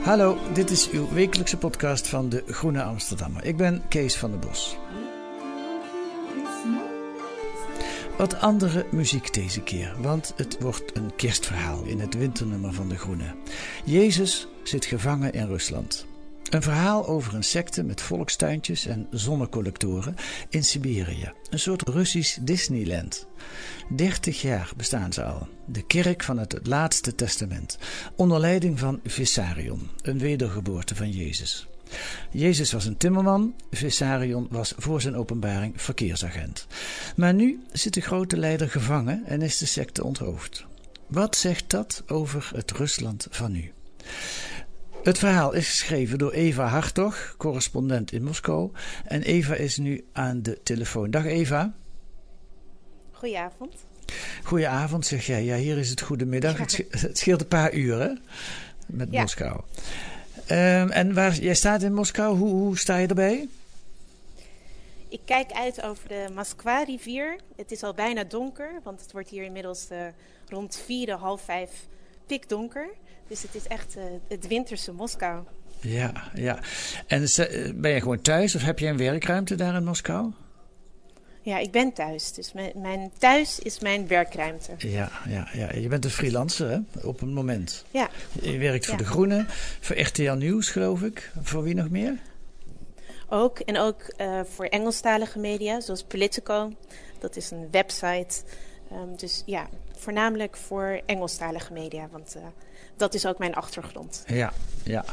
Hallo, dit is uw wekelijkse podcast van de Groene Amsterdammer. Ik ben Kees van der Bos. Wat andere muziek deze keer, want het wordt een kerstverhaal in het winternummer van de Groene. Jezus zit gevangen in Rusland. Een verhaal over een secte met volkstuintjes en zonnecollectoren in Siberië. Een soort Russisch Disneyland. 30 jaar bestaan ze al. De kerk van het Laatste Testament. Onder leiding van Vissarion, een wedergeboorte van Jezus. Jezus was een timmerman, Vissarion was voor zijn openbaring verkeersagent. Maar nu zit de grote leider gevangen en is de secte onthoofd. Wat zegt dat over het Rusland van nu? Het verhaal is geschreven door Eva Hartog, correspondent in Moskou. En Eva is nu aan de telefoon. Dag Eva. Goedenavond. Goedenavond, zeg jij. Ja, hier is het goedemiddag. Het, sch- het scheelt een paar uren met Ja. Moskou. Ehm, en waar, jij staat in Moskou, hoe, hoe sta je erbij? Ik kijk uit over de Moskwa-rivier. Het is al bijna donker, want het wordt hier inmiddels eh, rond vier, half vijf pikdonker. Dus het is echt eh, het winterse Moskou. Ja, ja. En eh, ben je gewoon thuis of heb je een werkruimte daar in Moskou? Ja, ik ben thuis. Dus mijn, mijn thuis is mijn werkruimte. Ja, ja, ja. Je bent een freelancer, hè? Op een moment. Ja, Je werkt voor Ja. De Groene, voor RTL Nieuws, geloof ik. Voor wie nog meer? ook. En ook eh, voor Engelstalige media, zoals Politico. Dat is een website. Ehm, dus ja, voornamelijk voor Engelstalige media, want eh, dat is ook mijn achtergrond. Ja, ja.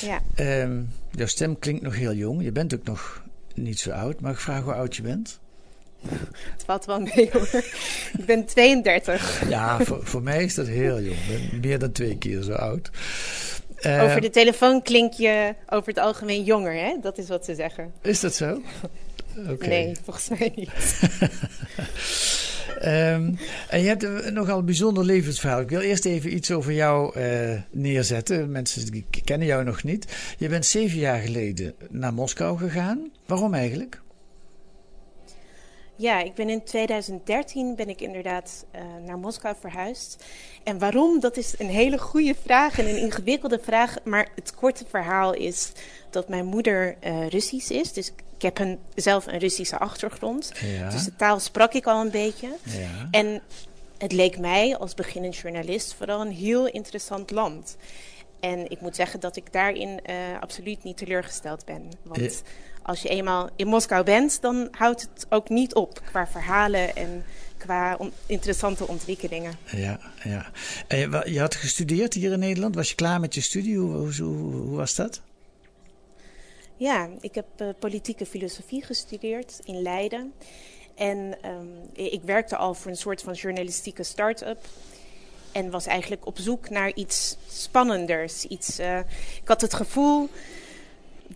Ja. Ehm, jouw stem klinkt nog heel jong. Je bent ook nog niet zo oud. Mag ik vragen hoe oud je bent? Het valt wel mee hoor. ik ben 32. Ja, voor, voor mij is dat heel jong. Ik ben meer dan twee keer zo oud. Eh, Over de telefoon klink je over het algemeen jonger, hè? Dat is wat ze zeggen. Is dat zo? Oké. Nee, volgens mij niet. Ehm, en je hebt een nogal bijzonder levensverhaal. Ik wil eerst even iets over jou eh, neerzetten. Mensen kennen jou nog niet. Je bent zeven jaar geleden naar Moskou gegaan. Waarom eigenlijk? Ja, ik ben in 2013 ben ik inderdaad eh, naar Moskou verhuisd. En waarom? Dat is een hele goede vraag en een ingewikkelde vraag. Maar het korte verhaal is dat mijn moeder eh, Russisch is. Dus ik heb een, zelf een Russische achtergrond. Ja. Dus de taal sprak ik al een beetje. Ja. En het leek mij als beginnend journalist vooral een heel interessant land. En ik moet zeggen dat ik daarin eh, absoluut niet teleurgesteld ben. Want Eh. als je eenmaal in Moskou bent, dan houdt het ook niet op qua verhalen en qua on- interessante ontwikkelingen. Ja, ja. En je, wa- je had gestudeerd hier in Nederland. Was je klaar met je studie? Hoe, hoe, hoe, hoe was dat? Ja, ik heb eh, politieke filosofie gestudeerd in Leiden. En ehm, ik werkte al voor een soort van journalistieke start-up. En was eigenlijk op zoek naar iets spannenders. Iets, eh, ik had het gevoel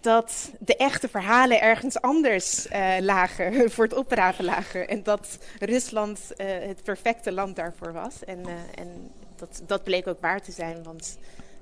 dat de echte verhalen ergens anders eh, lagen, voor het oprapen lagen. En dat Rusland het perfecte land daarvoor was. En, en dat, dat bleek ook waar te zijn, want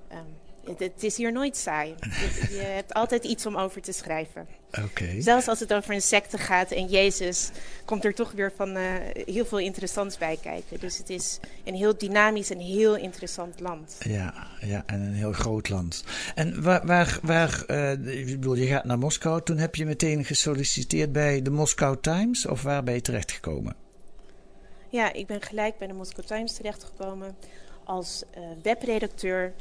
ehm, het, is hier nooit saai. Je, je hebt altijd iets om over te schrijven. Oké. Zelfs als het over een secte gaat en Jezus, komt er toch weer van eh, heel veel interessants bij kijken. Dus het is een heel dynamisch en heel interessant land. Ja, ja, en een heel groot land. En waar, waar, waar eh, ik bedoel, je gaat naar Moskou. Toen heb je meteen gesolliciteerd bij de Moscow Times of waar ben je terechtgekomen? Ja, ik ben gelijk bij de Moscow Times terechtgekomen als eh, webredacteur.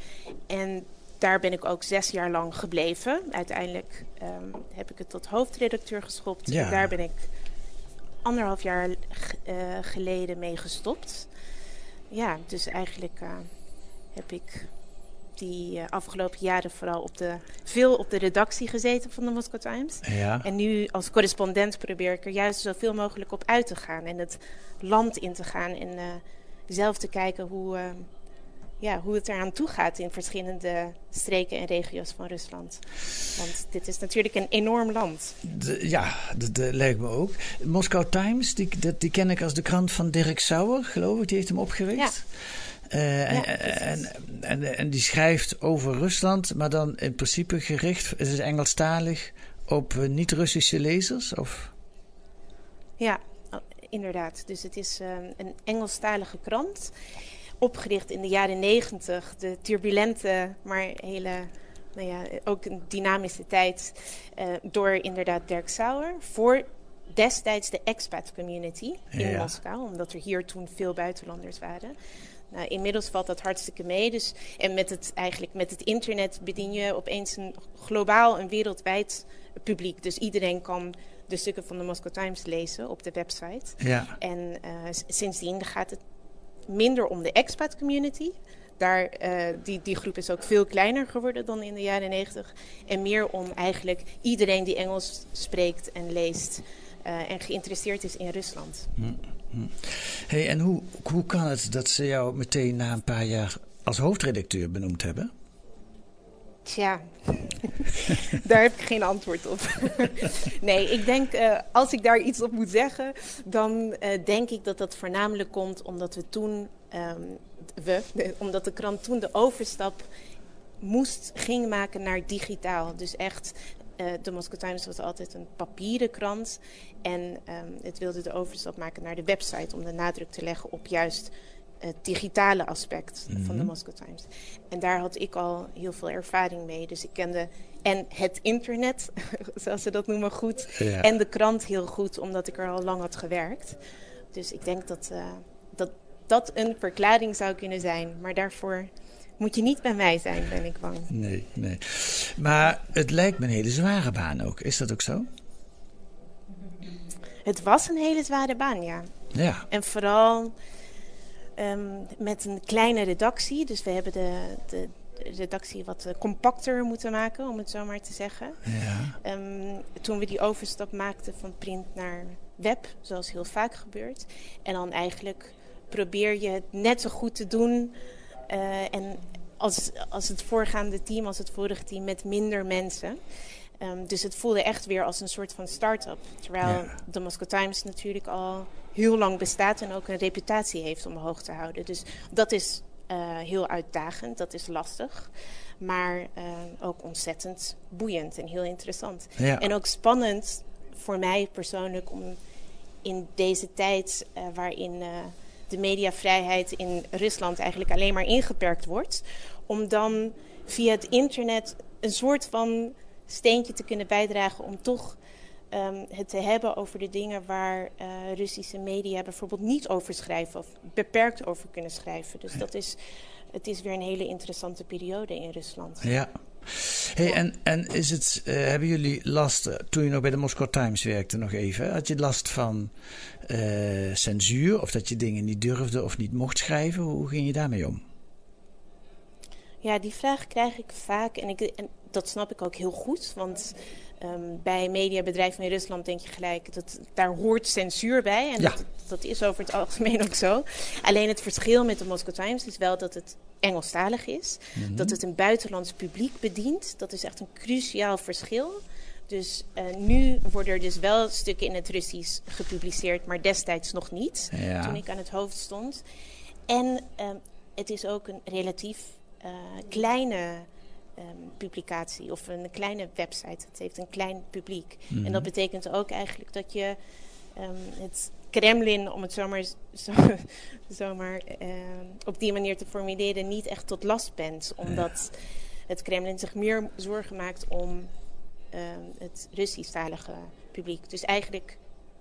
En daar ben ik ook zes jaar lang gebleven. Uiteindelijk ehm, heb ik het tot hoofdredacteur geschopt. Ja. En daar ben ik anderhalf jaar uh, geleden mee gestopt. Ja, dus eigenlijk uh, heb ik die uh, afgelopen jaren vooral op de, veel op de redactie gezeten van de Moscow Times. Ja. En nu als correspondent probeer ik er juist zoveel mogelijk op uit te gaan en het land in te gaan en zelf te kijken hoe ja, hoe het eraan toe gaat in verschillende streken en regio's van Rusland. Want dit is natuurlijk een enorm land. De, ja, dat, dat, lijkt me ook. Moscow Times, die, dat, die ken ik als de krant van Dirk Sauer, geloof ik. Die heeft hem opgericht. Ja. Uh, ja, en, en, en, die schrijft over Rusland, maar dan in principe gericht, het is Engelstalig, op uh, niet-Russische lezers? Of? Ja, inderdaad. Dus het is uh, een Engelstalige krant opgericht in de jaren negentig. De turbulente, maar hele, nou ja, ook een dynamische tijd. Uh, door inderdaad Dirk Sauer. Voor destijds de expat community in Ja. Moskou. Omdat er hier toen veel buitenlanders waren. Nou, inmiddels valt dat hartstikke mee. Dus, en met het, eigenlijk met het internet bedien je opeens een globaal en wereldwijd publiek. Dus iedereen kan de stukken van de Moscow Times lezen op de website. Ja. En eh, sindsdien gaat het minder om de expat community. Daar, eh, die, die groep is ook veel kleiner geworden dan in de jaren negentig. En meer om eigenlijk iedereen die Engels spreekt en leest eh, en geïnteresseerd is in Rusland. Hey, en hoe, hoe kan het dat ze jou meteen na een paar jaar als hoofdredacteur benoemd hebben? Tja, daar heb ik geen antwoord op. nee, ik denk, eh, als ik daar iets op moet zeggen, dan eh, denk ik dat dat voornamelijk komt omdat we toen, ehm, we, de- omdat de krant toen de overstap moest, ging maken naar digitaal. Dus echt, eh, de Moscow Times was altijd een papieren krant. En ehm, het wilde de overstap maken naar de website om de nadruk te leggen op juist het digitale aspect van de Moscow Times. En daar had ik al heel veel ervaring mee. Dus ik kende en het internet, zoals ze dat noemen, goed. Ja. En de krant heel goed, omdat ik er al lang had gewerkt. Dus ik denk dat eh, dat, dat een verklaring zou kunnen zijn. Maar daarvoor moet je niet bij mij zijn, ben ik bang. Nee, nee. Maar het lijkt me een hele zware baan ook. Is dat ook zo? Het was een hele zware baan, ja. Ja. En vooral ehm, met een kleine redactie. Dus we hebben de, de redactie wat eh, compacter moeten maken, om het zo maar te zeggen. Ja. Ehm, toen we die overstap maakten van print naar web, zoals heel vaak gebeurt. En dan eigenlijk probeer je het net zo goed te doen. eh, en als, als het voorgaande team, als het vorige team, met minder mensen. Ehm, dus het voelde echt weer als een soort van start-up. Terwijl Ja. de Moscow Times natuurlijk al heel lang bestaat en ook een reputatie heeft om hoog te houden. Dus dat is eh, heel uitdagend, dat is lastig. Maar eh, ook ontzettend boeiend en heel interessant. Ja. En ook spannend voor mij persoonlijk om in deze tijd eh, waarin de mediavrijheid in Rusland eigenlijk alleen maar ingeperkt wordt, om dan via het internet een soort van steentje te kunnen bijdragen om toch ehm, het te hebben over de dingen waar eh, Russische media bijvoorbeeld niet over schrijven of beperkt over kunnen schrijven. Dus dat is, het is weer een hele interessante periode in Rusland. Ja. Hey, en, en is het, eh, hebben jullie last, eh, toen je nog bij de Moscow Times werkte nog even, had je last van censuur of dat je dingen niet durfde of niet mocht schrijven? Hoe ging je daarmee om? Ja, die vraag krijg ik vaak en, ik, en dat snap ik ook heel goed. Want ehm, bij mediabedrijven in Rusland denk je gelijk, dat, daar hoort censuur bij. En Ja. dat, dat is over het algemeen ook zo. Alleen het verschil met de Moscow Times is wel dat het Engelstalig is. Dat het een buitenlands publiek bedient. Dat is echt een cruciaal verschil. Dus eh, nu worden er dus wel stukken in het Russisch gepubliceerd, maar destijds nog niet. Ja. Toen ik aan het hoofd stond. En ehm, het is ook een relatief eh, kleine ehm, publicatie of een kleine website. Het heeft een klein publiek. En dat betekent ook eigenlijk dat je ehm, het Kremlin, om het zomaar, zo, zomaar ehm, op die manier te formuleren, niet echt tot last bent. Omdat het Kremlin zich meer zorgen maakt om het Russisch-talige publiek. Dus eigenlijk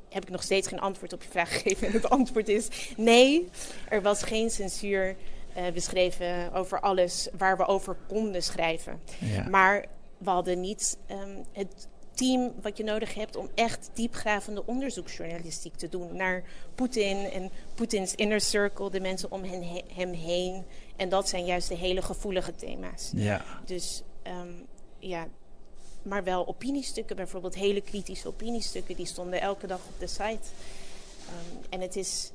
heb ik nog steeds geen antwoord op je vraag gegeven. En het antwoord is nee, er was geen censuur eh, beschreven over alles waar we over konden schrijven. Ja. Maar we hadden niet ehm, het team wat je nodig hebt om echt diepgravende onderzoeksjournalistiek te doen naar Poetin en Poetins inner circle, de mensen om hen, hem heen. En dat zijn juist de hele gevoelige thema's. Ja. Dus ehm, ja, maar wel opiniestukken, bijvoorbeeld hele kritische opiniestukken, die stonden elke dag op de site. Ehm, en het is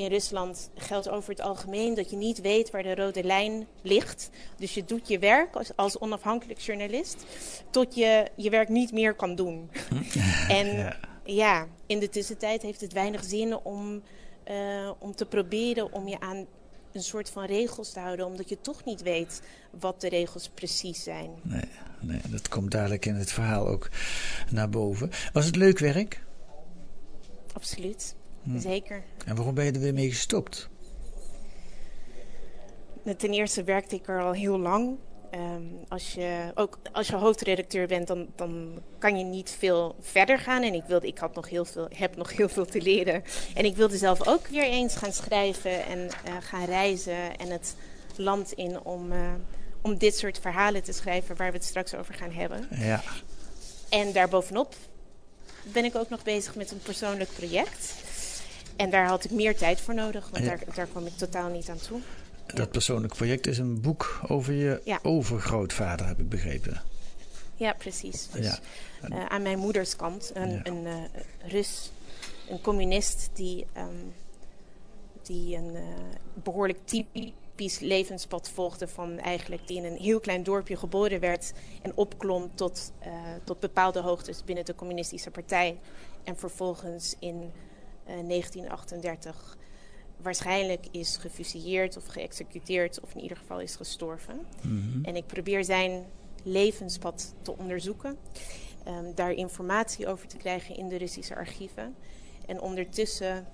in Rusland geldt over het algemeen dat je niet weet waar de rode lijn ligt. Dus je doet je werk als, als onafhankelijk journalist tot je je werk niet meer kan doen. en ja. in de tussentijd heeft het weinig zin om, uh, om te proberen om je aan een soort van regels te houden, omdat je toch niet weet wat de regels precies zijn. Nee, nee dat komt dadelijk in het verhaal ook naar boven. Was het leuk werk? Absoluut. Hm. Zeker. En waarom ben je er weer mee gestopt? Nou, ten eerste werkte ik er al heel lang. Um, als, je, ook als je hoofdredacteur bent, dan, dan kan je niet veel verder gaan. En ik, wilde, ik had nog heel veel, heb nog heel veel te leren. En ik wilde zelf ook weer eens gaan schrijven en uh, gaan reizen en het land in om, uh, om dit soort verhalen te schrijven waar we het straks over gaan hebben. Ja. En daarbovenop ben ik ook nog bezig met een persoonlijk project. En daar had ik meer tijd voor nodig, want daar, daar kwam ik totaal niet aan toe. Dat persoonlijk project is een boek over je overgrootvader, heb ik begrepen. Ja, precies. Dus, ja. Uh, aan mijn moeders kant, een, ja. een uh, Rus, een communist die, um, die een uh, behoorlijk typisch levenspad volgde van eigenlijk die in een heel klein dorpje geboren werd en opklom tot, tot bepaalde hoogtes binnen de communistische partij en vervolgens in 1938 waarschijnlijk is gefusilleerd of geëxecuteerd of in ieder geval is gestorven. Mm-hmm. En ik probeer zijn levenspad te onderzoeken, um, daar informatie over te krijgen in de Russische archieven en ondertussen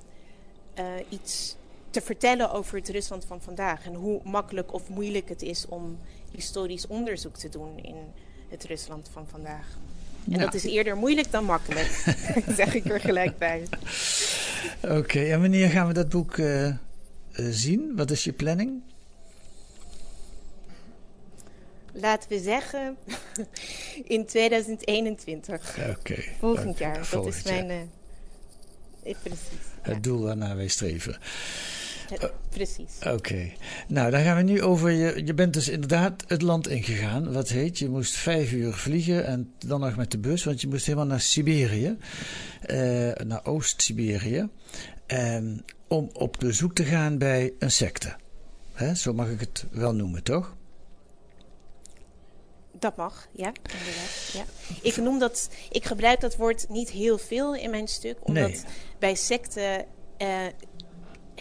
uh, iets te vertellen over het Rusland van vandaag en hoe makkelijk of moeilijk het is om historisch onderzoek te doen in het Rusland van vandaag. En ja. dat is eerder moeilijk dan makkelijk, zeg ik er gelijk bij. Oké, okay, en wanneer gaan we dat boek uh, uh, zien? Wat is je planning? Laten we zeggen in 2021. Oké. Okay, volgend okay, jaar. Volgend dat is mijn. Uh, precies. Het ja. doel waarnaar wij streven. Uh, precies. Oké. Okay. Nou, dan gaan we nu over. Je, je bent dus inderdaad het land ingegaan. Wat heet? Je moest vijf uur vliegen en dan nog met de bus, want je moest helemaal naar Siberië. Uh, naar Oost-Siberië. Um, om op bezoek te gaan bij een secte. Hè? Zo mag ik het wel noemen, toch? Dat mag, ja, inderdaad. Ja. Ik noem dat, ik gebruik dat woord niet heel veel in mijn stuk, omdat nee. bij secten uh,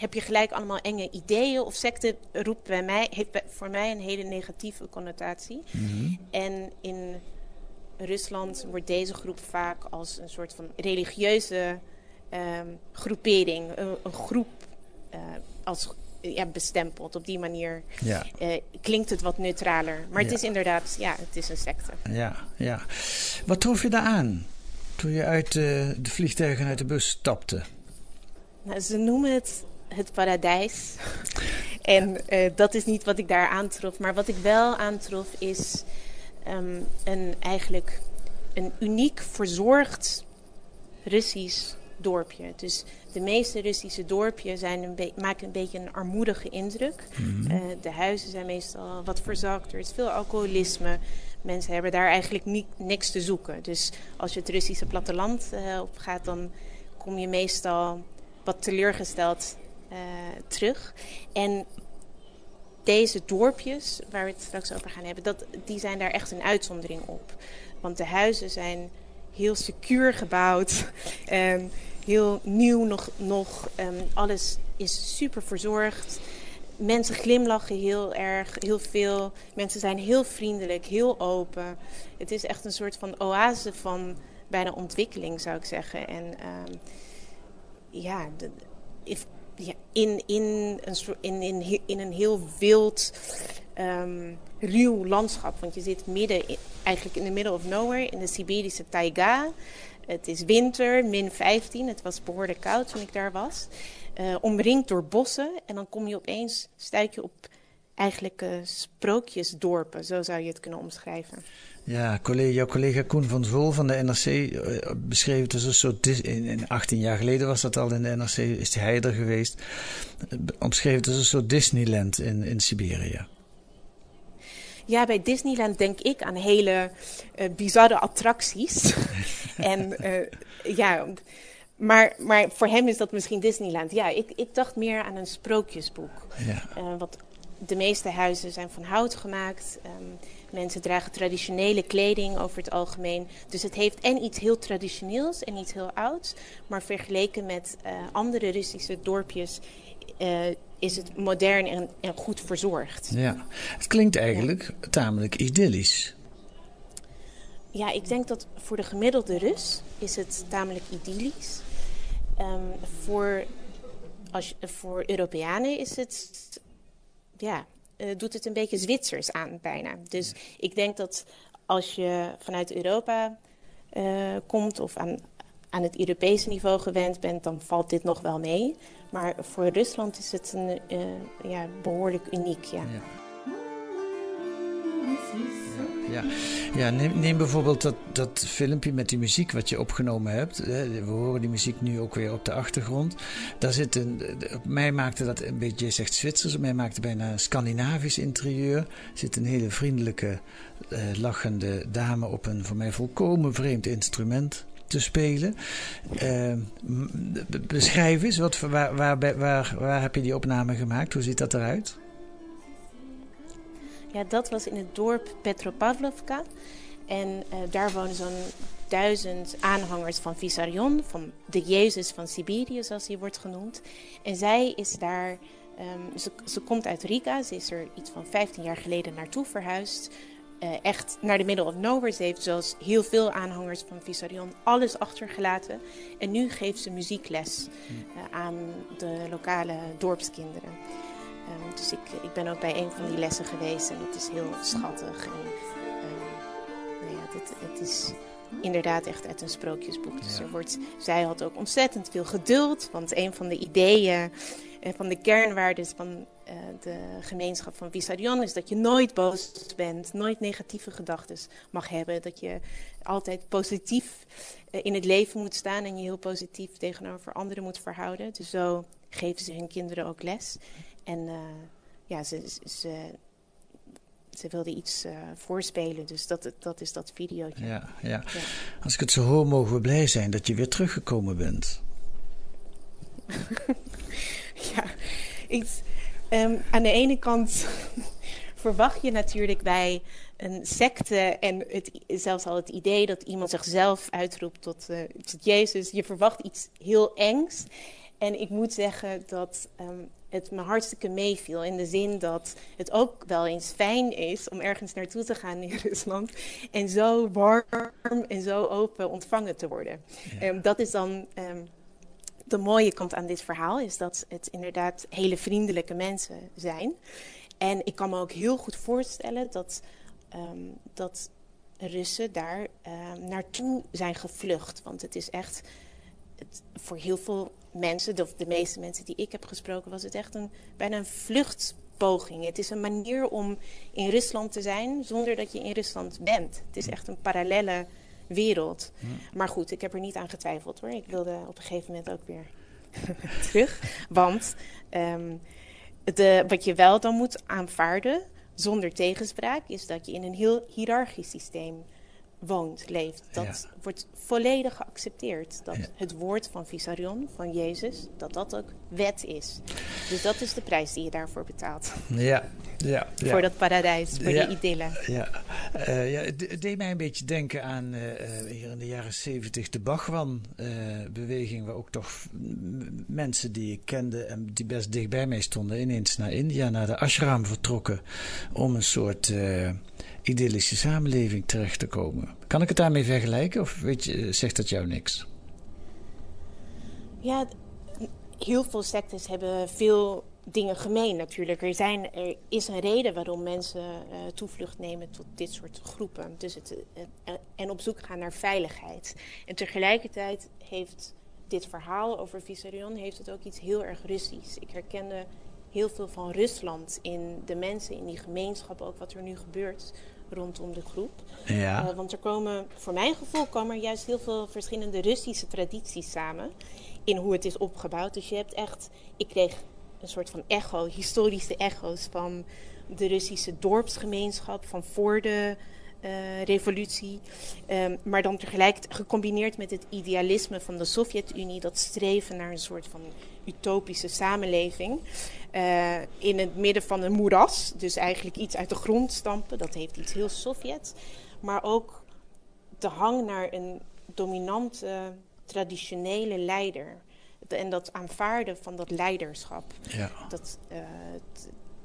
heb je gelijk allemaal enge ideeën. Of secte roept bij mij, heeft voor mij een hele negatieve connotatie. Mm-hmm. En in Rusland wordt deze groep vaak als een soort van religieuze um, groepering, een, een groep uh, als ja, bestempeld. Op die manier ja. uh, klinkt het wat neutraler. Maar ja. het is inderdaad, ja, het is een secte. Ja, ja. Wat trof je daar aan toen je uit uh, de vliegtuigen uit de bus stapte? Nou, ze noemen het het paradijs. en uh, dat is niet wat ik daar aantrof. Maar wat ik wel aantrof is um, een, eigenlijk een uniek verzorgd Russisch dorpje. Dus de meeste Russische dorpjes zijn een maken een beetje een armoedige indruk. Mm-hmm. Uh, de huizen zijn meestal wat verzakt. Er is veel alcoholisme. Mensen hebben daar eigenlijk niet, niks te zoeken. Dus als je het Russische platteland uh, op gaat, dan kom je meestal wat teleurgesteld terug. En deze dorpjes, waar we het straks over gaan hebben, dat, die zijn daar echt een uitzondering op. Want de huizen zijn heel secuur gebouwd, um, heel nieuw nog. nog um, alles is super verzorgd. Mensen glimlachen heel erg, heel veel. Mensen zijn heel vriendelijk, heel open. Het is echt een soort van oase van bijna ontwikkeling, zou ik zeggen. En um, ja, de, ja, in, in, een, in, in, in een heel wild, um, ruw landschap. Want je zit midden, eigenlijk in the middle of nowhere, in de Siberische taiga. Het is winter, min 15. Het was behoorlijk koud toen ik daar was. Uh, omringd door bossen. En dan kom je opeens, stuit je op eigenlijk uh, sprookjesdorpen, zo zou je het kunnen omschrijven. Ja, collega, jouw collega Koen van Zwol van de NRC uh, beschreef het als een soort. In, in 18 jaar geleden was dat al in de NRC, is hij er geweest. Uh, omschreef het als een soort Disneyland in, in Siberië. Ja, bij Disneyland denk ik aan hele uh, bizarre attracties. en ja, maar, maar voor hem is dat misschien Disneyland. Ja, ik, ik dacht meer aan een sprookjesboek. Ja. Uh, wat de meeste huizen zijn van hout gemaakt. Um, mensen dragen traditionele kleding over het algemeen. Dus het heeft en iets heel traditioneels en iets heel ouds. Maar vergeleken met uh, andere Russische dorpjes uh, is het modern en, en, goed verzorgd. Ja, het klinkt eigenlijk ja. tamelijk idyllisch. Ja, ik denk dat voor de gemiddelde Rus is het tamelijk idyllisch. Um, voor, als, voor Europeanen is het, ja, uh, doet het een beetje Zwitsers aan bijna. Dus ik denk dat als je vanuit Europa uh, komt of aan, aan het Europese niveau gewend bent, dan valt dit nog wel mee. Maar voor Rusland is het een, uh, ja, behoorlijk uniek. Ja. ja. Ja, ja neem, bijvoorbeeld dat, dat filmpje met die muziek wat je opgenomen hebt. We horen die muziek nu ook weer op de achtergrond. Daar zit een, op mij maakte dat een beetje, je zegt Zwitsers, mij maakte bijna een Scandinavisch interieur. Er zit een hele vriendelijke, uh, lachende dame op een voor mij volkomen vreemd instrument te spelen. Uh, beschrijf eens, wat, waar, waar, waar, waar heb je die opname gemaakt? Hoe ziet dat eruit? Ja, dat was in het dorp Petropavlovka. En uh, daar wonen zo'n duizend aanhangers van Vissarion, van de Jezus van Siberië, zoals hij wordt genoemd. En zij is daar, um, ze, ze komt uit Riga, ze is er iets van 15 jaar geleden naartoe verhuisd. Uh, echt naar de middle of nowhere. Ze heeft zoals heel veel aanhangers van Vissarion alles achtergelaten. En nu geeft ze muziekles uh, aan de lokale dorpskinderen. Um, dus ik, ik ben ook bij een van die lessen geweest en dat is heel schattig. En, um, nou ja, dit, het is inderdaad echt uit een sprookjesboek. Dus Ja. er wordt, zij had ook ontzettend veel geduld, want een van de ideeën en van de kernwaarden van uh, de gemeenschap van Vissarion is dat je nooit boos bent, nooit negatieve gedachten mag hebben. Dat je altijd positief uh, in het leven moet staan en je heel positief tegenover anderen moet verhouden. Dus zo geven ze hun kinderen ook les. En uh, ja, ze, ze, ze wilde iets uh, voorspelen, dus dat, dat is dat videootje. Ja, ja. Als ik het zo hoor, mogen we blij zijn dat je weer teruggekomen bent. ja, iets, um, aan de ene kant verwacht je natuurlijk bij een secte en het, zelfs al het idee dat iemand zichzelf uitroept tot, uh, tot Jezus, je verwacht iets heel engs. En ik moet zeggen dat um, het me hartstikke meeviel. In de zin dat het ook wel eens fijn is om ergens naartoe te gaan in Rusland. En zo warm en zo open ontvangen te worden. Ja. Um, dat is dan um, de mooie kant aan dit verhaal. Is dat het inderdaad hele vriendelijke mensen zijn. En ik kan me ook heel goed voorstellen dat, dat Russen daar naartoe zijn gevlucht. Want het is echt het, voor heel veel mensen, de, de meeste mensen die ik heb gesproken, was het echt een, bijna een vluchtpoging. Het is een manier om in Rusland te zijn zonder dat je in Rusland bent. Het is echt een parallele wereld. Hm. Maar goed, ik heb er niet aan getwijfeld hoor. Ik wilde op een gegeven moment ook weer terug. Want um, de, wat je wel dan moet aanvaarden, zonder tegenspraak, is dat je in een heel hiërarchisch systeem woont, leeft. Dat Ja. wordt volledig geaccepteerd. Dat Ja. het woord van Visarion, van Jezus, dat dat ook wet is. Dus dat is de prijs die je daarvoor betaalt. Ja, ja, ja. Voor dat paradijs, voor die idylle. Ja, Eh, ja het deed mij een beetje denken aan eh, eh, hier in de jaren zeventig de Bhagwan-beweging, waar ook toch mensen die ik kende en die best dicht bij mij stonden, ineens naar India, naar de ashram vertrokken, om een soort idyllische samenleving terecht te komen. Kan ik het daarmee vergelijken of weet je, zegt dat jou niks? Ja, heel veel sectes hebben veel dingen gemeen natuurlijk. Er, zijn, er is een reden waarom mensen eh, toevlucht nemen tot dit soort groepen. Dus het, eh, en op zoek gaan naar veiligheid. En tegelijkertijd heeft dit verhaal over Vissarion heeft het ook iets heel erg Russisch. Ik herkende heel veel van Rusland in de mensen, in die gemeenschap, ook wat er nu gebeurt rondom de groep. Ja. Uh, want er komen, voor mijn gevoel, komen er juist heel veel verschillende Russische tradities samen in hoe het is opgebouwd. Dus je hebt echt, ik kreeg een soort van echo, historische echo's van de Russische dorpsgemeenschap van voor de revolutie. Um, maar dan tegelijk gecombineerd met het idealisme van de Sovjet-Unie, dat streven naar een soort van utopische samenleving. Uh, in het midden van een moeras, dus eigenlijk iets uit de grond stampen, dat heeft iets heel Sovjets. Maar ook de hang naar een dominante, traditionele leider. En dat aanvaarden van dat leiderschap. Ja. Dat, uh,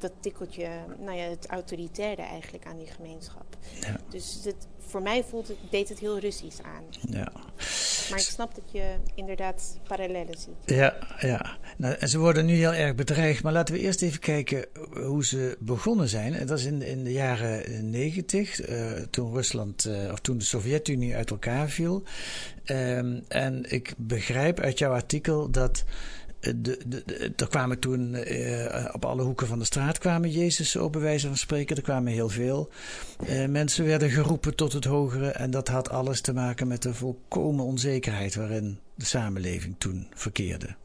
dat tikkeltje, nou ja, het autoritaire eigenlijk aan die gemeenschap. Ja. Dus het, voor mij voelt het, deed het heel Russisch aan. Ja. Maar ik snap dat je inderdaad parallellen ziet. Ja, ja. Nou, en ze worden nu heel erg bedreigd. Maar laten we eerst even kijken hoe ze begonnen zijn. En dat is in, in de jaren negentig, uh, toen Rusland, uh, of toen de Sovjet-Unie uit elkaar viel. Um, en ik begrijp uit jouw artikel dat de, de, de, er kwamen toen uh, op alle hoeken van de straat kwamen Jezus op bij wijze van spreken. Er kwamen heel veel uh, mensen werden geroepen tot het hogere. En dat had alles te maken met de volkomen onzekerheid waarin de samenleving toen verkeerde.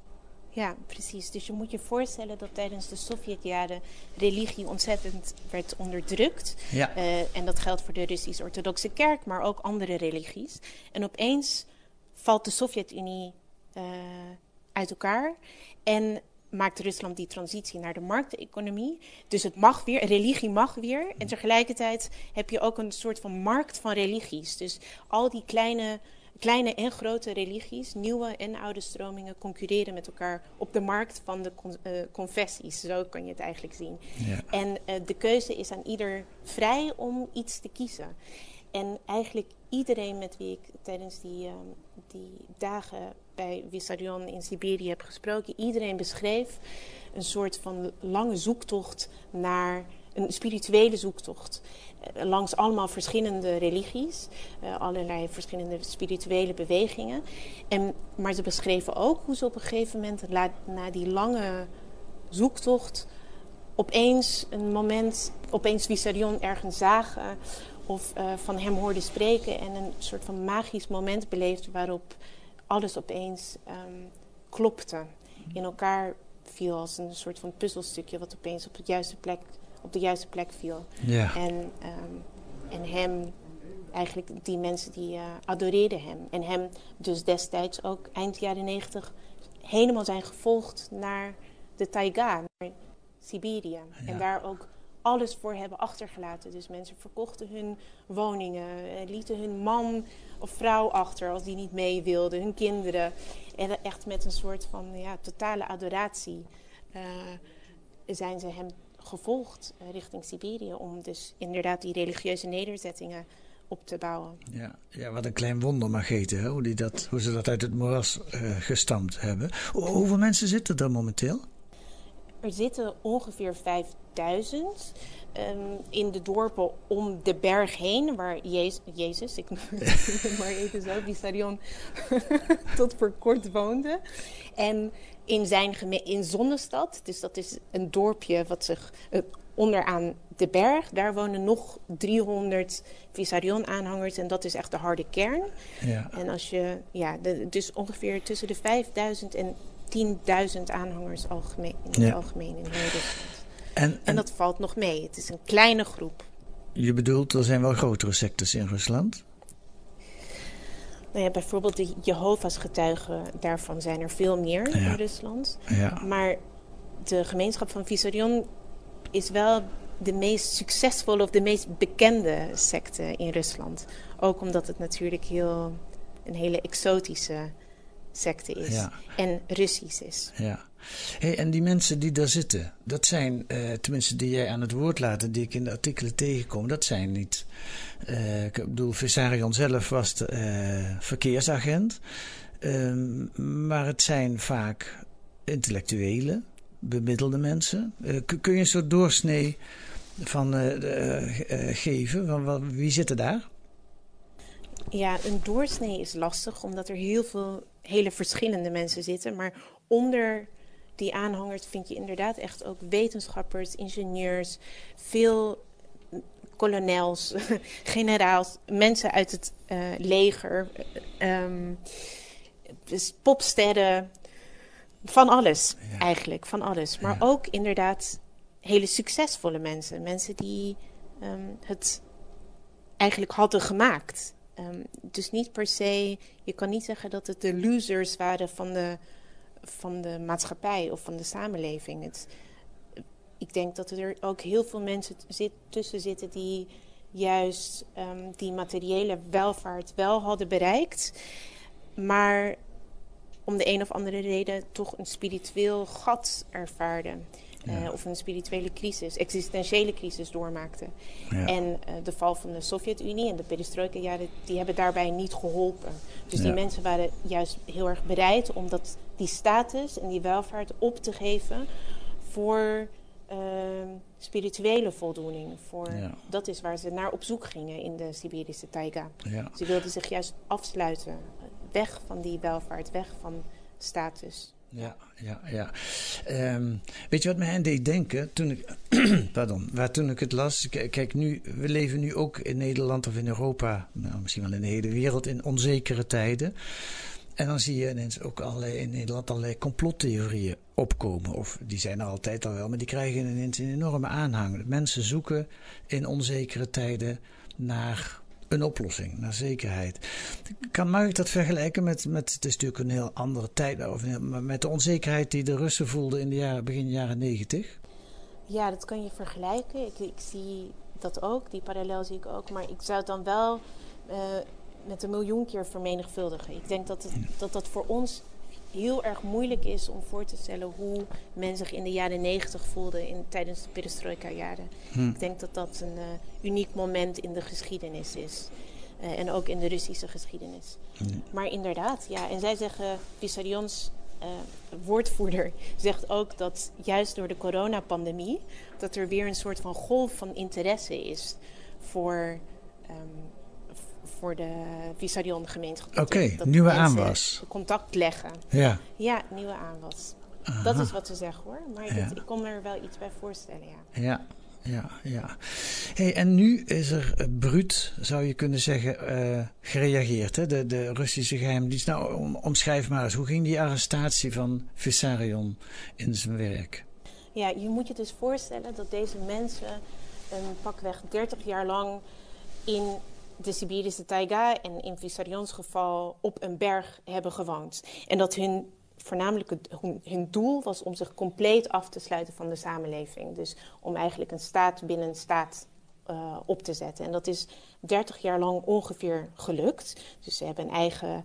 Ja, precies. Dus je moet je voorstellen dat tijdens de Sovjetjaren religie ontzettend werd onderdrukt. Ja. Uh, en dat geldt voor de Russisch-Orthodoxe Kerk, maar ook andere religies. En opeens valt de Sovjet-Unie uit elkaar. En maakt Rusland die transitie naar de markteconomie. Dus het mag weer, religie mag weer. En tegelijkertijd heb je ook een soort van markt van religies. Dus al die kleine, kleine en grote religies, nieuwe en oude stromingen, concurreren met elkaar op de markt van de con, uh, confessies. Zo kan je het eigenlijk zien. Ja. En uh, de keuze is aan ieder vrij om iets te kiezen. En eigenlijk iedereen met wie ik tijdens die, uh, die dagen bij Vissarion in Siberië heb gesproken, iedereen beschreef een soort van lange zoektocht naar een spirituele zoektocht. Uh, langs allemaal verschillende religies, uh, allerlei verschillende spirituele bewegingen. En, maar ze beschreven ook hoe ze op een gegeven moment, na die lange zoektocht, opeens een moment, opeens Vissarion ergens zagen of uh, van hem hoorden spreken en een soort van magisch moment beleefde waarop alles opeens um, klopte, in elkaar viel als een soort van puzzelstukje wat opeens op, het juiste plek, op de juiste plek viel. Ja. En, um, en hem, eigenlijk die mensen die uh, adoreerden hem. En hem dus destijds ook eind jaren negentig helemaal zijn gevolgd naar de taiga, naar Siberië. Ja. En daar ook alles voor hebben achtergelaten. Dus mensen verkochten hun woningen, lieten hun man of vrouw achter als die niet mee wilden, hun kinderen. En echt met een soort van ja, totale adoratie uh, zijn ze hem gevolgd uh, richting Siberië om dus inderdaad die religieuze nederzettingen op te bouwen. Ja, ja wat een klein wonder mag heten, hè? Hoe, die dat, hoe ze dat uit het moeras uh, gestampt hebben. Hoe, hoeveel mensen zitten er momenteel? Er zitten ongeveer 5000 um, in de dorpen om de berg heen, waar Jezus, Jezus ik noem maar even zo, Vissarion, tot voor kort woonde. En in zijn in Zonnestad, dus dat is een dorpje wat zich uh, onderaan de berg, daar wonen nog 300 Vissarion-aanhangers en dat is echt de harde kern. Ja. En als je, ja, de, dus ongeveer tussen de 5000 en 10.000 aanhangers algemeen, in Ja. het algemeen in heel Rusland. En, en, En dat valt nog mee. Het is een kleine groep. je bedoelt, er zijn wel grotere sectes in Rusland? Nou ja, bijvoorbeeld de Jehovah's getuigen, daarvan zijn er veel meer Ja. in Rusland. Ja. Maar de gemeenschap van Vissarion is wel de meest succesvolle of de meest bekende secte in Rusland. Ook omdat het natuurlijk heel, een hele exotische secte is. Ja. En Russisch is. Ja. Hey, en die mensen die daar zitten, dat zijn, eh, tenminste die jij aan het woord laat, die ik in de artikelen tegenkom, dat zijn niet. eh, ik bedoel, Vissarion zelf was de, eh, verkeersagent, Ehm, maar het zijn vaak intellectuele, bemiddelde mensen. Kun- je een soort doorsnee van geven? Van, wat- wie zit er daar? Ja, een doorsnee is lastig, omdat er heel veel hele verschillende mensen zitten. Maar onder die aanhangers vind je inderdaad echt ook wetenschappers, ingenieurs, veel kolonels, generaals, mensen uit het uh, leger, um, dus popsterren, van alles ja. eigenlijk, van alles. Maar ja. ook inderdaad hele succesvolle mensen, mensen die um, het eigenlijk hadden gemaakt. Um, dus niet per se, je kan niet zeggen dat het de losers waren van de, van de maatschappij of van de samenleving. Het, ik denk dat er ook heel veel mensen zit, tussen zitten die juist um, die materiële welvaart wel hadden bereikt, maar om de een of andere reden toch een spiritueel gat ervaarden. Ja. Uh, of een spirituele crisis, existentiële crisis doormaakten. Ja. En uh, de val van de Sovjet-Unie en de perestroika-jaren, die hebben daarbij niet geholpen. Dus die mensen waren juist heel erg bereid om dat, die status en die welvaart op te geven voor uh, spirituele voldoening. Voor, Dat is waar ze naar op zoek gingen in de Siberische taiga. Ze wilden zich juist afsluiten, weg van die welvaart, weg van status. Ja, ja, ja. Um, weet je wat mij aan deed denken? Toen ik, pardon, waar toen ik het las. Kijk, nu, we leven nu ook in Nederland of in Europa, nou, misschien wel in de hele wereld, in onzekere tijden. En dan zie je ineens ook allerlei, in Nederland allerlei complottheorieën opkomen. Of die zijn er altijd al wel, maar die krijgen ineens een enorme aanhang. Mensen zoeken in onzekere tijden naar een oplossing, naar zekerheid. Kan, mag ik dat vergelijken met, met, het is natuurlijk een heel andere tijd, of met de onzekerheid die de Russen voelden in de jaren, begin jaren negentig? Ja, dat kan je vergelijken. Ik, ik zie dat ook, die parallel zie ik ook. Maar ik zou het dan wel uh, met een miljoen keer vermenigvuldigen. Ik denk dat, het, dat dat voor ons heel erg moeilijk is om voor te stellen hoe men zich in de jaren negentig voelde in, tijdens de perestroika-jaren. Hm. Ik denk dat dat een uh, uniek moment in de geschiedenis is. Uh, en ook in de Russische geschiedenis. Hm. Maar inderdaad, ja. En zij zeggen, Vissarions uh, woordvoerder zegt ook dat juist door de coronapandemie... dat er weer een soort van golf van interesse is voor... Um, voor de Visarion gemeenschap. Oké, okay, nieuwe aanwas. Contact leggen. Ja. Ja, nieuwe aanwas. Aha. Dat is wat ze zeggen hoor. Maar ja. dit, ik kon er wel iets bij voorstellen, ja. Ja, ja, ja. Hey, en nu is er uh, bruut, zou je kunnen zeggen, uh, gereageerd. Hè? De, de Russische geheimdienst. Nou, om, omschrijf maar eens. Hoe ging die arrestatie van Vissarion in zijn werk? Ja, je moet je dus voorstellen dat deze mensen een pakweg 30 jaar lang in de Siberische taiga en in Vissarions geval op een berg hebben gewoond. En dat hun voornamelijk het, hun, doel was om zich compleet af te sluiten van de samenleving. Dus om eigenlijk een staat binnen een staat uh, op te zetten. En dat is 30 jaar lang ongeveer gelukt. Dus ze hebben een eigen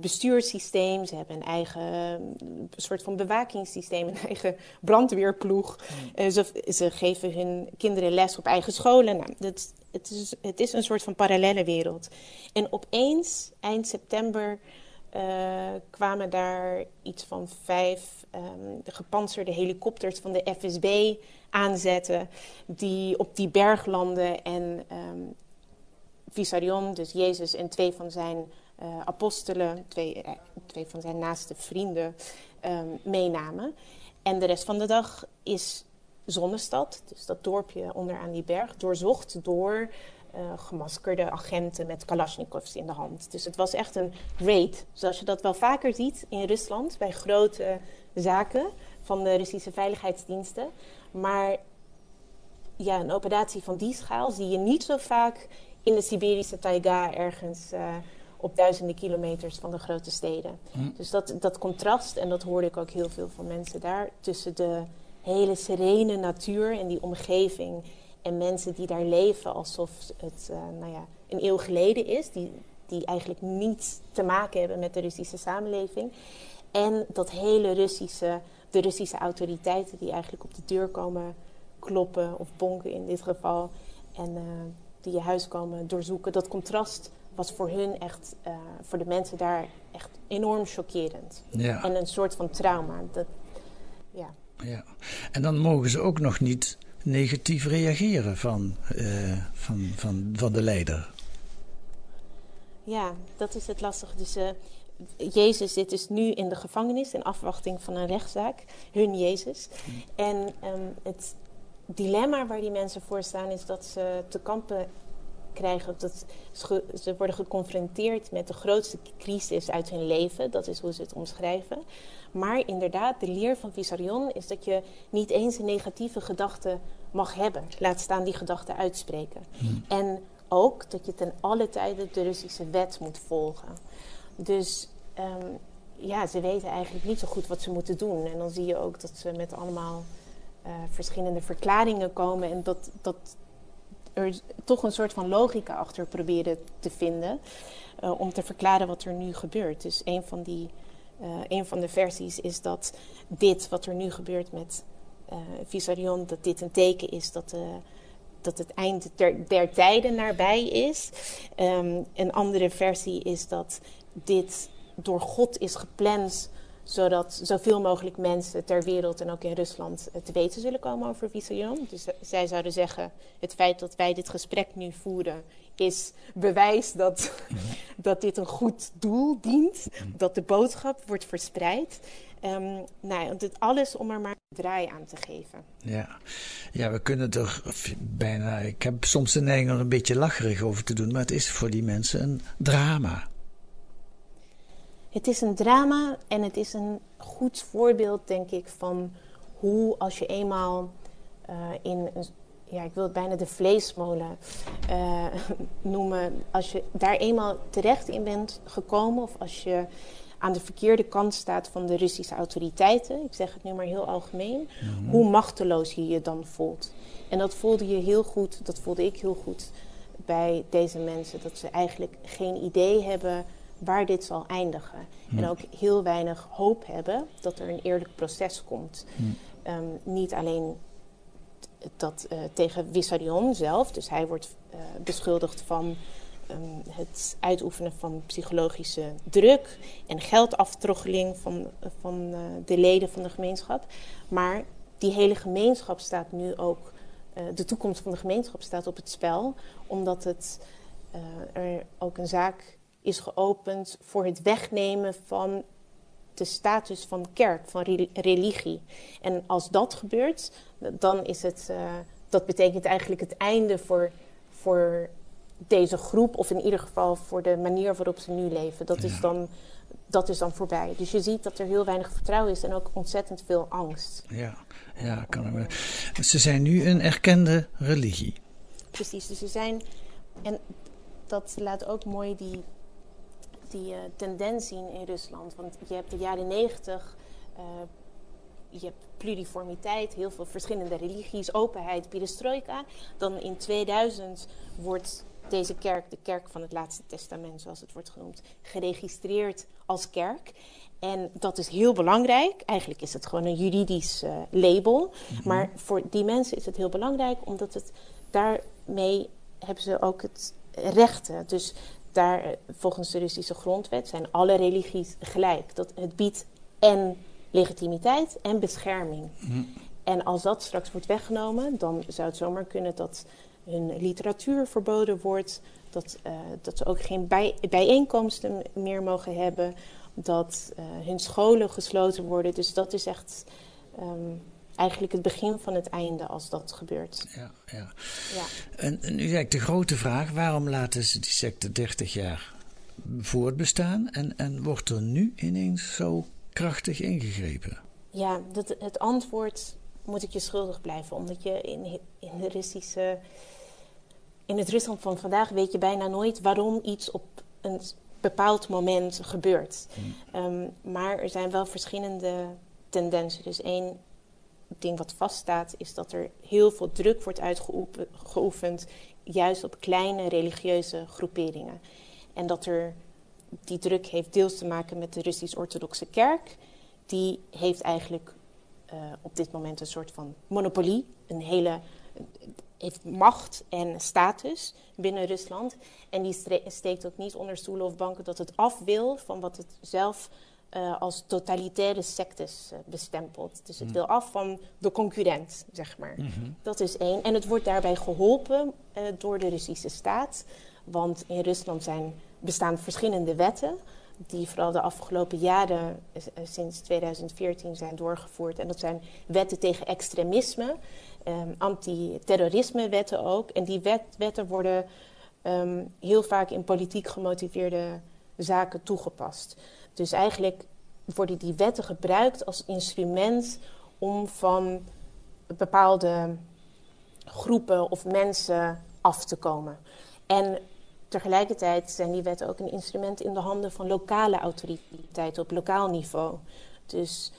bestuurssysteem, ze hebben een eigen uh, soort van bewakingssysteem, een eigen brandweerploeg. Mm. ze, ze, geven hun kinderen les op eigen scholen. Nou, dat, het, is, het is een soort van parallele wereld. En opeens, eind september, uh, kwamen daar iets van vijf um, de gepantserde helikopters van de FSB aanzetten, die op die berg landen en um, Vissarion, dus Jezus en twee van zijn apostelen, twee, uh, twee van zijn naaste vrienden, um, meenamen. En de rest van de dag is Zonnestad, dus dat dorpje onderaan die berg, doorzocht door uh, gemaskerde agenten met kalasjnikovs in de hand. Dus het was echt een raid, zoals je dat wel vaker ziet in Rusland bij grote zaken van de Russische veiligheidsdiensten. Maar ja, een operatie van die schaal zie je niet zo vaak in de Siberische taiga ergens op duizenden kilometers van de grote steden. Hm. Dus dat, dat contrast, en dat hoorde ik ook heel veel van mensen daar, tussen de hele serene natuur en die omgeving. En mensen die daar leven alsof het uh, nou ja, een eeuw geleden is. Die, die eigenlijk niets te maken hebben met de Russische samenleving. En dat hele Russische, de Russische autoriteiten die eigenlijk op de deur komen kloppen of bonken in dit geval. En uh, die je huis komen doorzoeken. Dat contrast was voor hun echt, uh, voor de mensen daar echt enorm chockerend. Ja. En een soort van trauma. Dat, ja. Ja, en dan mogen ze ook nog niet negatief reageren van, uh, van, van, van de leider. Ja, dat is het lastige. Dus uh, Jezus zit dus nu in de gevangenis in afwachting van een rechtszaak. Hun Jezus. En ehm, het dilemma waar die mensen voor staan is dat ze te kampen krijgen. Dat ze, worden geconfronteerd met de grootste crisis uit hun leven. Dat is hoe ze het omschrijven. Maar inderdaad, de leer van Vissarion is dat je niet eens een negatieve gedachte mag hebben. Laat staan die gedachte uitspreken. En ook dat je ten alle tijde de Russische wet moet volgen. Dus ehm, ja, ze weten eigenlijk niet zo goed wat ze moeten doen. En dan zie je ook dat ze met allemaal eh, verschillende verklaringen komen. En dat, dat er toch een soort van logica achter proberen te vinden. Uh, om te verklaren wat er nu gebeurt. Dus een van, die, uh, een van de versies is dat dit wat er nu gebeurt met uh, Visarion, dat dit een teken is dat, dat het eind der, tijden nabij is. Um, een andere versie is dat dit door God is gepland zodat zoveel mogelijk mensen ter wereld en ook in Rusland te weten zullen komen over Visarion. Dus zij zouden zeggen, het feit dat wij dit gesprek nu voeren is bewijs dat, dat dit een goed doel dient, dat de boodschap wordt verspreid. Um, nou, dit alles om er maar een draai aan te geven. Ja. ja, we kunnen er bijna. Ik heb soms de neiging er een beetje lacherig over te doen, maar het is voor die mensen een drama. Het is een drama en het is een goed voorbeeld, denk ik, van hoe als je eenmaal uh, in een, ja, ik wil het bijna de vleesmolen uh, noemen. Als je daar eenmaal terecht in bent gekomen, of als je aan de verkeerde kant staat van de Russische autoriteiten, ik zeg het nu maar heel algemeen, mm-hmm. hoe machteloos je je dan voelt. En dat voelde je heel goed, dat voelde ik heel goed bij deze mensen, dat ze eigenlijk geen idee hebben waar dit zal eindigen. Mm. En ook heel weinig hoop hebben dat er een eerlijk proces komt. Mm. Um, niet alleen dat uh, tegen Vissarion zelf, dus hij wordt uh, beschuldigd van um, het uitoefenen van psychologische druk en geldaftroggeling van, van uh, de leden van de gemeenschap. Maar die hele gemeenschap staat nu ook, de toekomst van de gemeenschap staat op het spel, omdat het er ook een zaak is geopend voor het wegnemen van de status van kerk, van religie. En als dat gebeurt, dan is het, uh, dat betekent eigenlijk het einde voor, voor deze groep, of in ieder geval voor de manier waarop ze nu leven. Dat, ja. is dan, dat is dan voorbij. Dus je ziet dat er heel weinig vertrouwen is en ook ontzettend veel angst. Ja, ja kan ik me. Ze zijn nu een erkende religie. Precies, dus ze zijn. En dat laat ook mooi die die uh, tendens zien in Rusland. Want je hebt de jaren negentig, uh, je hebt pluriformiteit, heel veel verschillende religies, openheid, perestroika. Dan in 2000 wordt deze kerk, de kerk van het laatste testament zoals het wordt genoemd, geregistreerd als kerk. En dat is heel belangrijk. Eigenlijk is het gewoon een juridisch uh, label. Mm -hmm. Maar voor die mensen is het heel belangrijk, omdat het daarmee hebben ze ook het rechten. Dus daar, volgens de Russische grondwet, zijn alle religies gelijk. Dat het biedt en legitimiteit en bescherming. Mm. En als dat straks wordt weggenomen, dan zou het zomaar kunnen dat hun literatuur verboden wordt, dat, uh, dat ze ook geen bij, bijeenkomsten meer mogen hebben, dat uh, hun scholen gesloten worden. Dus dat is echt um, eigenlijk het begin van het einde als dat gebeurt. Ja, ja. ja. En, en nu eigenlijk de grote vraag: waarom laten ze die secte 30 jaar voortbestaan en, en wordt er nu ineens zo krachtig ingegrepen? Ja, dat, het antwoord moet ik je schuldig blijven, omdat je in, in de Russische. In het Rusland van vandaag weet je bijna nooit waarom iets op een bepaald moment gebeurt. Hmm. Um, maar er zijn wel verschillende tendensen. Dus één ding wat vaststaat, is dat er heel veel druk wordt uitgeoefend, juist op kleine religieuze groeperingen. En dat er die druk heeft deels te maken met de Russisch-Orthodoxe Kerk. Die heeft eigenlijk uh, op dit moment een soort van monopolie, een hele heeft macht en status binnen Rusland. En die steekt ook niet onder stoelen of banken dat het af wil van wat het zelf uh, als totalitaire sectes uh, bestempeld. Dus het mm. wil af van de concurrent, zeg maar. Mm -hmm. Dat is één. En het wordt daarbij geholpen uh, door de Russische staat. Want in Rusland zijn, bestaan verschillende wetten. die vooral de afgelopen jaren, eh, sinds 2014, zijn doorgevoerd. En dat zijn wetten tegen extremisme, um, antiterrorisme wetten ook. En die wet, wetten worden um, heel vaak in politiek gemotiveerde zaken toegepast. Dus eigenlijk worden die wetten gebruikt als instrument om van bepaalde groepen of mensen af te komen. En tegelijkertijd zijn die wetten ook een instrument in de handen van lokale autoriteiten op lokaal niveau. Dus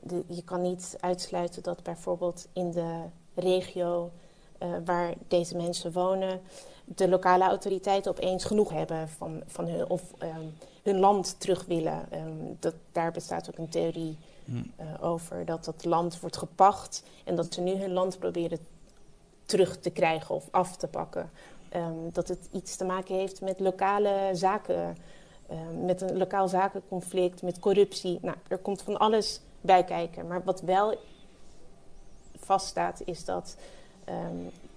de, je kan niet uitsluiten dat bijvoorbeeld in de regio uh, waar deze mensen wonen, de lokale autoriteiten opeens genoeg hebben van, van hun, of um, hun land terug willen. Um, dat, daar bestaat ook een theorie uh, over dat dat land wordt gepacht en dat ze nu hun land proberen terug te krijgen of af te pakken. Um, dat het iets te maken heeft met lokale zaken, um, met een lokaal zakenconflict, met corruptie. Nou, er komt van alles bij kijken. Maar wat wel vaststaat is dat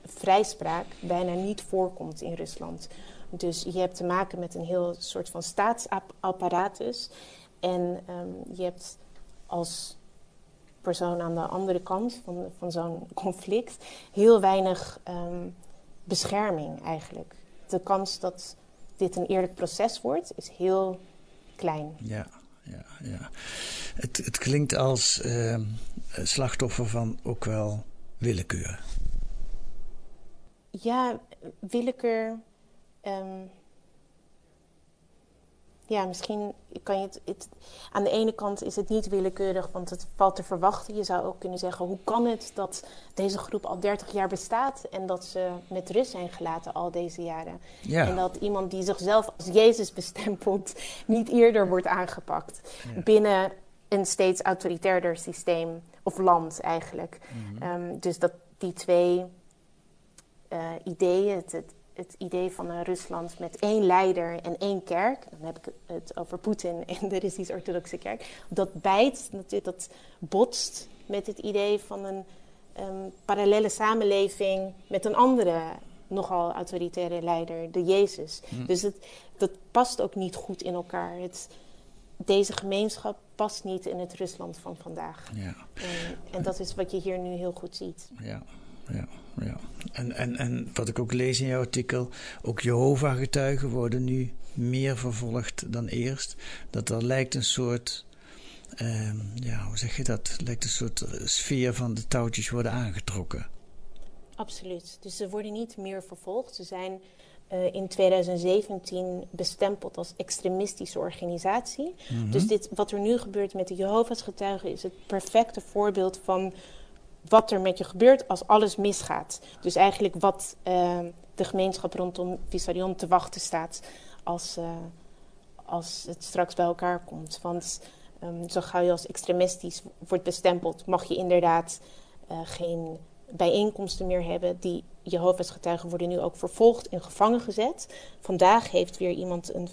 vrijspraak bijna niet voorkomt in Rusland. Dus je hebt te maken met een heel soort van staatsapparatus. En je hebt als persoon aan de andere kant van, van zo'n conflict heel weinig um, bescherming eigenlijk. De kans dat dit een eerlijk proces wordt is heel klein. Ja, ja, ja. Het, het klinkt als uh, slachtoffer van ook wel willekeur. Ja, willekeur. Um, ja, misschien kan je het, het, Aan de ene kant is het niet willekeurig, want het valt te verwachten. Je zou ook kunnen zeggen: hoe kan het dat deze groep al 30 jaar bestaat en dat ze met rust zijn gelaten al deze jaren? Ja. En dat iemand die zichzelf als Jezus bestempelt niet eerder wordt aangepakt ja. binnen een steeds autoritairder systeem of land eigenlijk. Mm -hmm. um, dus dat die twee uh, ideeën, het, het het idee van een Rusland met één leider en één kerk, dan heb ik het over Poetin en de Russisch-Orthodoxe kerk, dat bijt, dat, dat botst met het idee van een um, parallele samenleving met een andere nogal autoritaire leider, de Jezus. Hm. Dus het, dat past ook niet goed in elkaar. Het, deze gemeenschap past niet in het Rusland van vandaag. Ja. En, en dat is wat je hier nu heel goed ziet. Ja, ja ja. En, en, en wat ik ook lees in jouw artikel, ook Jehovah-getuigen worden nu meer vervolgd dan eerst. Dat er lijkt een soort, uh, ja, hoe zeg je dat? Lijkt een soort sfeer van de touwtjes worden aangetrokken. Absoluut. Dus ze worden niet meer vervolgd. Ze zijn uh, in 2017 bestempeld als extremistische organisatie. Mm -hmm. Dus dit, wat er nu gebeurt met de Jehovah's getuigen is het perfecte voorbeeld van wat er met je gebeurt als alles misgaat. Dus eigenlijk wat uh, de gemeenschap rondom Vissarion te wachten staat als, uh, als het straks bij elkaar komt. Want um, zo gauw je als extremistisch wordt bestempeld, mag je inderdaad uh, geen bijeenkomsten meer hebben. Die Jehovah's getuigen worden nu ook vervolgd en gevangen gezet. Vandaag heeft weer iemand een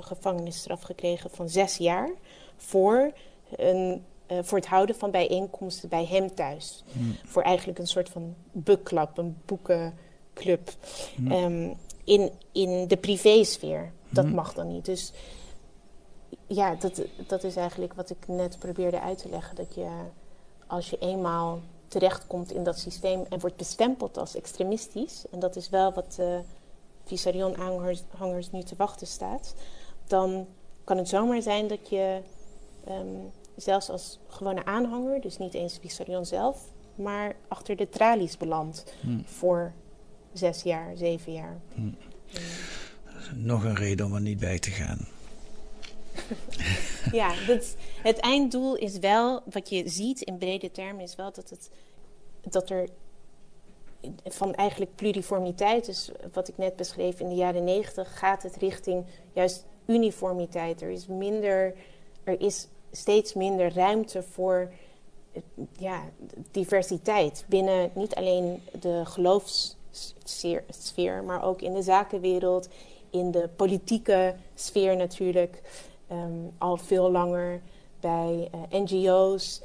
gevangenisstraf gekregen van zes jaar voor een uh, voor het houden van bijeenkomsten bij hem thuis. Hmm. Voor eigenlijk een soort van boekklap, een boekenclub. Hmm. Um, in, in de privésfeer. Dat hmm. mag dan niet. Dus ja, dat, dat is eigenlijk wat ik net probeerde uit te leggen. Dat je als je eenmaal terechtkomt in dat systeem en wordt bestempeld als extremistisch, en dat is wel wat de Visarion-aanhangers nu te wachten staat, dan kan het zomaar zijn dat je um, zelfs als gewone aanhanger, dus niet eens Vissarion zelf, maar achter de tralies belandt hmm. voor zes jaar, zeven jaar. Hmm. Nog een reden om er niet bij te gaan. ja, dat, het einddoel is wel, wat je ziet in brede termen, is wel dat, het, dat er van eigenlijk pluriformiteit, dus wat ik net beschreef in de jaren negentig, gaat het richting juist uniformiteit. Er is minder, er is steeds minder ruimte voor ja, diversiteit binnen niet alleen de geloofssfeer, maar ook in de zakenwereld, in de politieke sfeer natuurlijk, um, al veel langer bij uh, NGO's.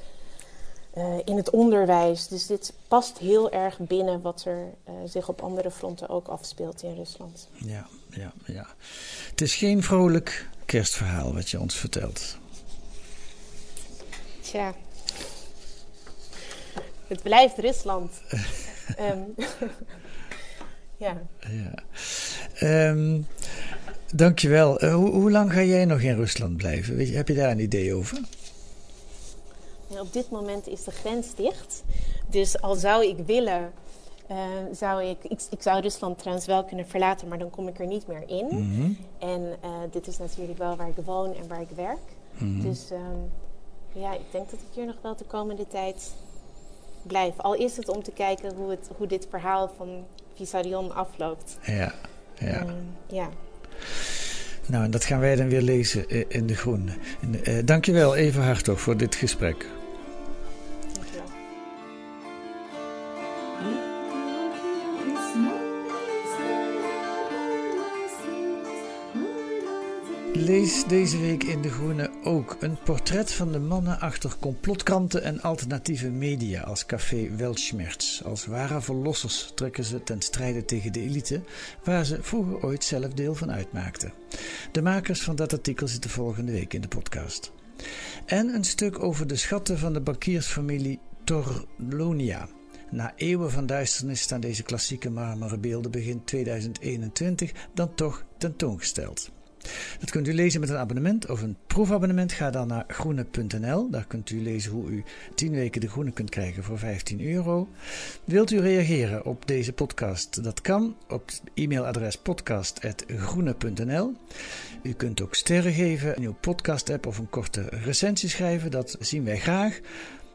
Uh, in het onderwijs. Dus dit past heel erg binnen wat er uh, zich op andere fronten ook afspeelt in Rusland. Ja, ja, ja. Het is geen vrolijk kerstverhaal wat je ons vertelt? Tja. Het blijft Rusland. um, ja. ja. Um, dankjewel. Uh, hoe, hoe lang ga jij nog in Rusland blijven? Weet je, heb je daar een idee over? Ja, op dit moment is de grens dicht. Dus al zou ik willen, uh, zou ik, ik, ik, zou Rusland trouwens wel kunnen verlaten, maar dan kom ik er niet meer in. Mm -hmm. En uh, dit is natuurlijk wel waar ik woon en waar ik werk. Mm -hmm. Dus um, ja, ik denk dat ik hier nog wel de komende tijd blijf. Al is het om te kijken hoe, het, hoe dit verhaal van Vissarion afloopt. Ja, ja. Um, ja. Nou, en dat gaan wij dan weer lezen in De Groene. Uh, dankjewel, Eva Hartog, voor dit gesprek. Lees deze week in De Groene ook een portret van de mannen achter complotkranten en alternatieve media als Café Weltschmerz. Als ware verlossers trekken ze ten strijde tegen de elite, waar ze vroeger ooit zelf deel van uitmaakten. De makers van dat artikel zitten volgende week in de podcast. En een stuk over de schatten van de bankiersfamilie Torlonia. Na eeuwen van duisternis staan deze klassieke marmeren beelden begin 2021 dan toch tentoongesteld. Dat kunt u lezen met een abonnement of een proefabonnement. Ga dan naar groene.nl. Daar kunt u lezen hoe u 10 weken de groene kunt krijgen voor 15 euro. Wilt u reageren op deze podcast? Dat kan op e-mailadres podcast.groene.nl. U kunt ook sterren geven in uw podcast-app of een korte recensie schrijven. Dat zien wij graag.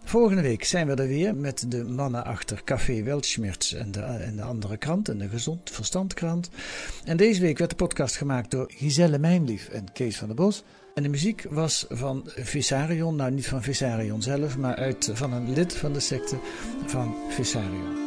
Volgende week zijn we er weer met de mannen achter Café Weltschmerz en de, en de andere krant en de Gezond verstandkrant. En deze week werd de podcast gemaakt door Giselle Mijnlief en Kees van der Bos. En de muziek was van Vissarion, nou niet van Vissarion zelf, maar uit, van een lid van de secte van Vissarion.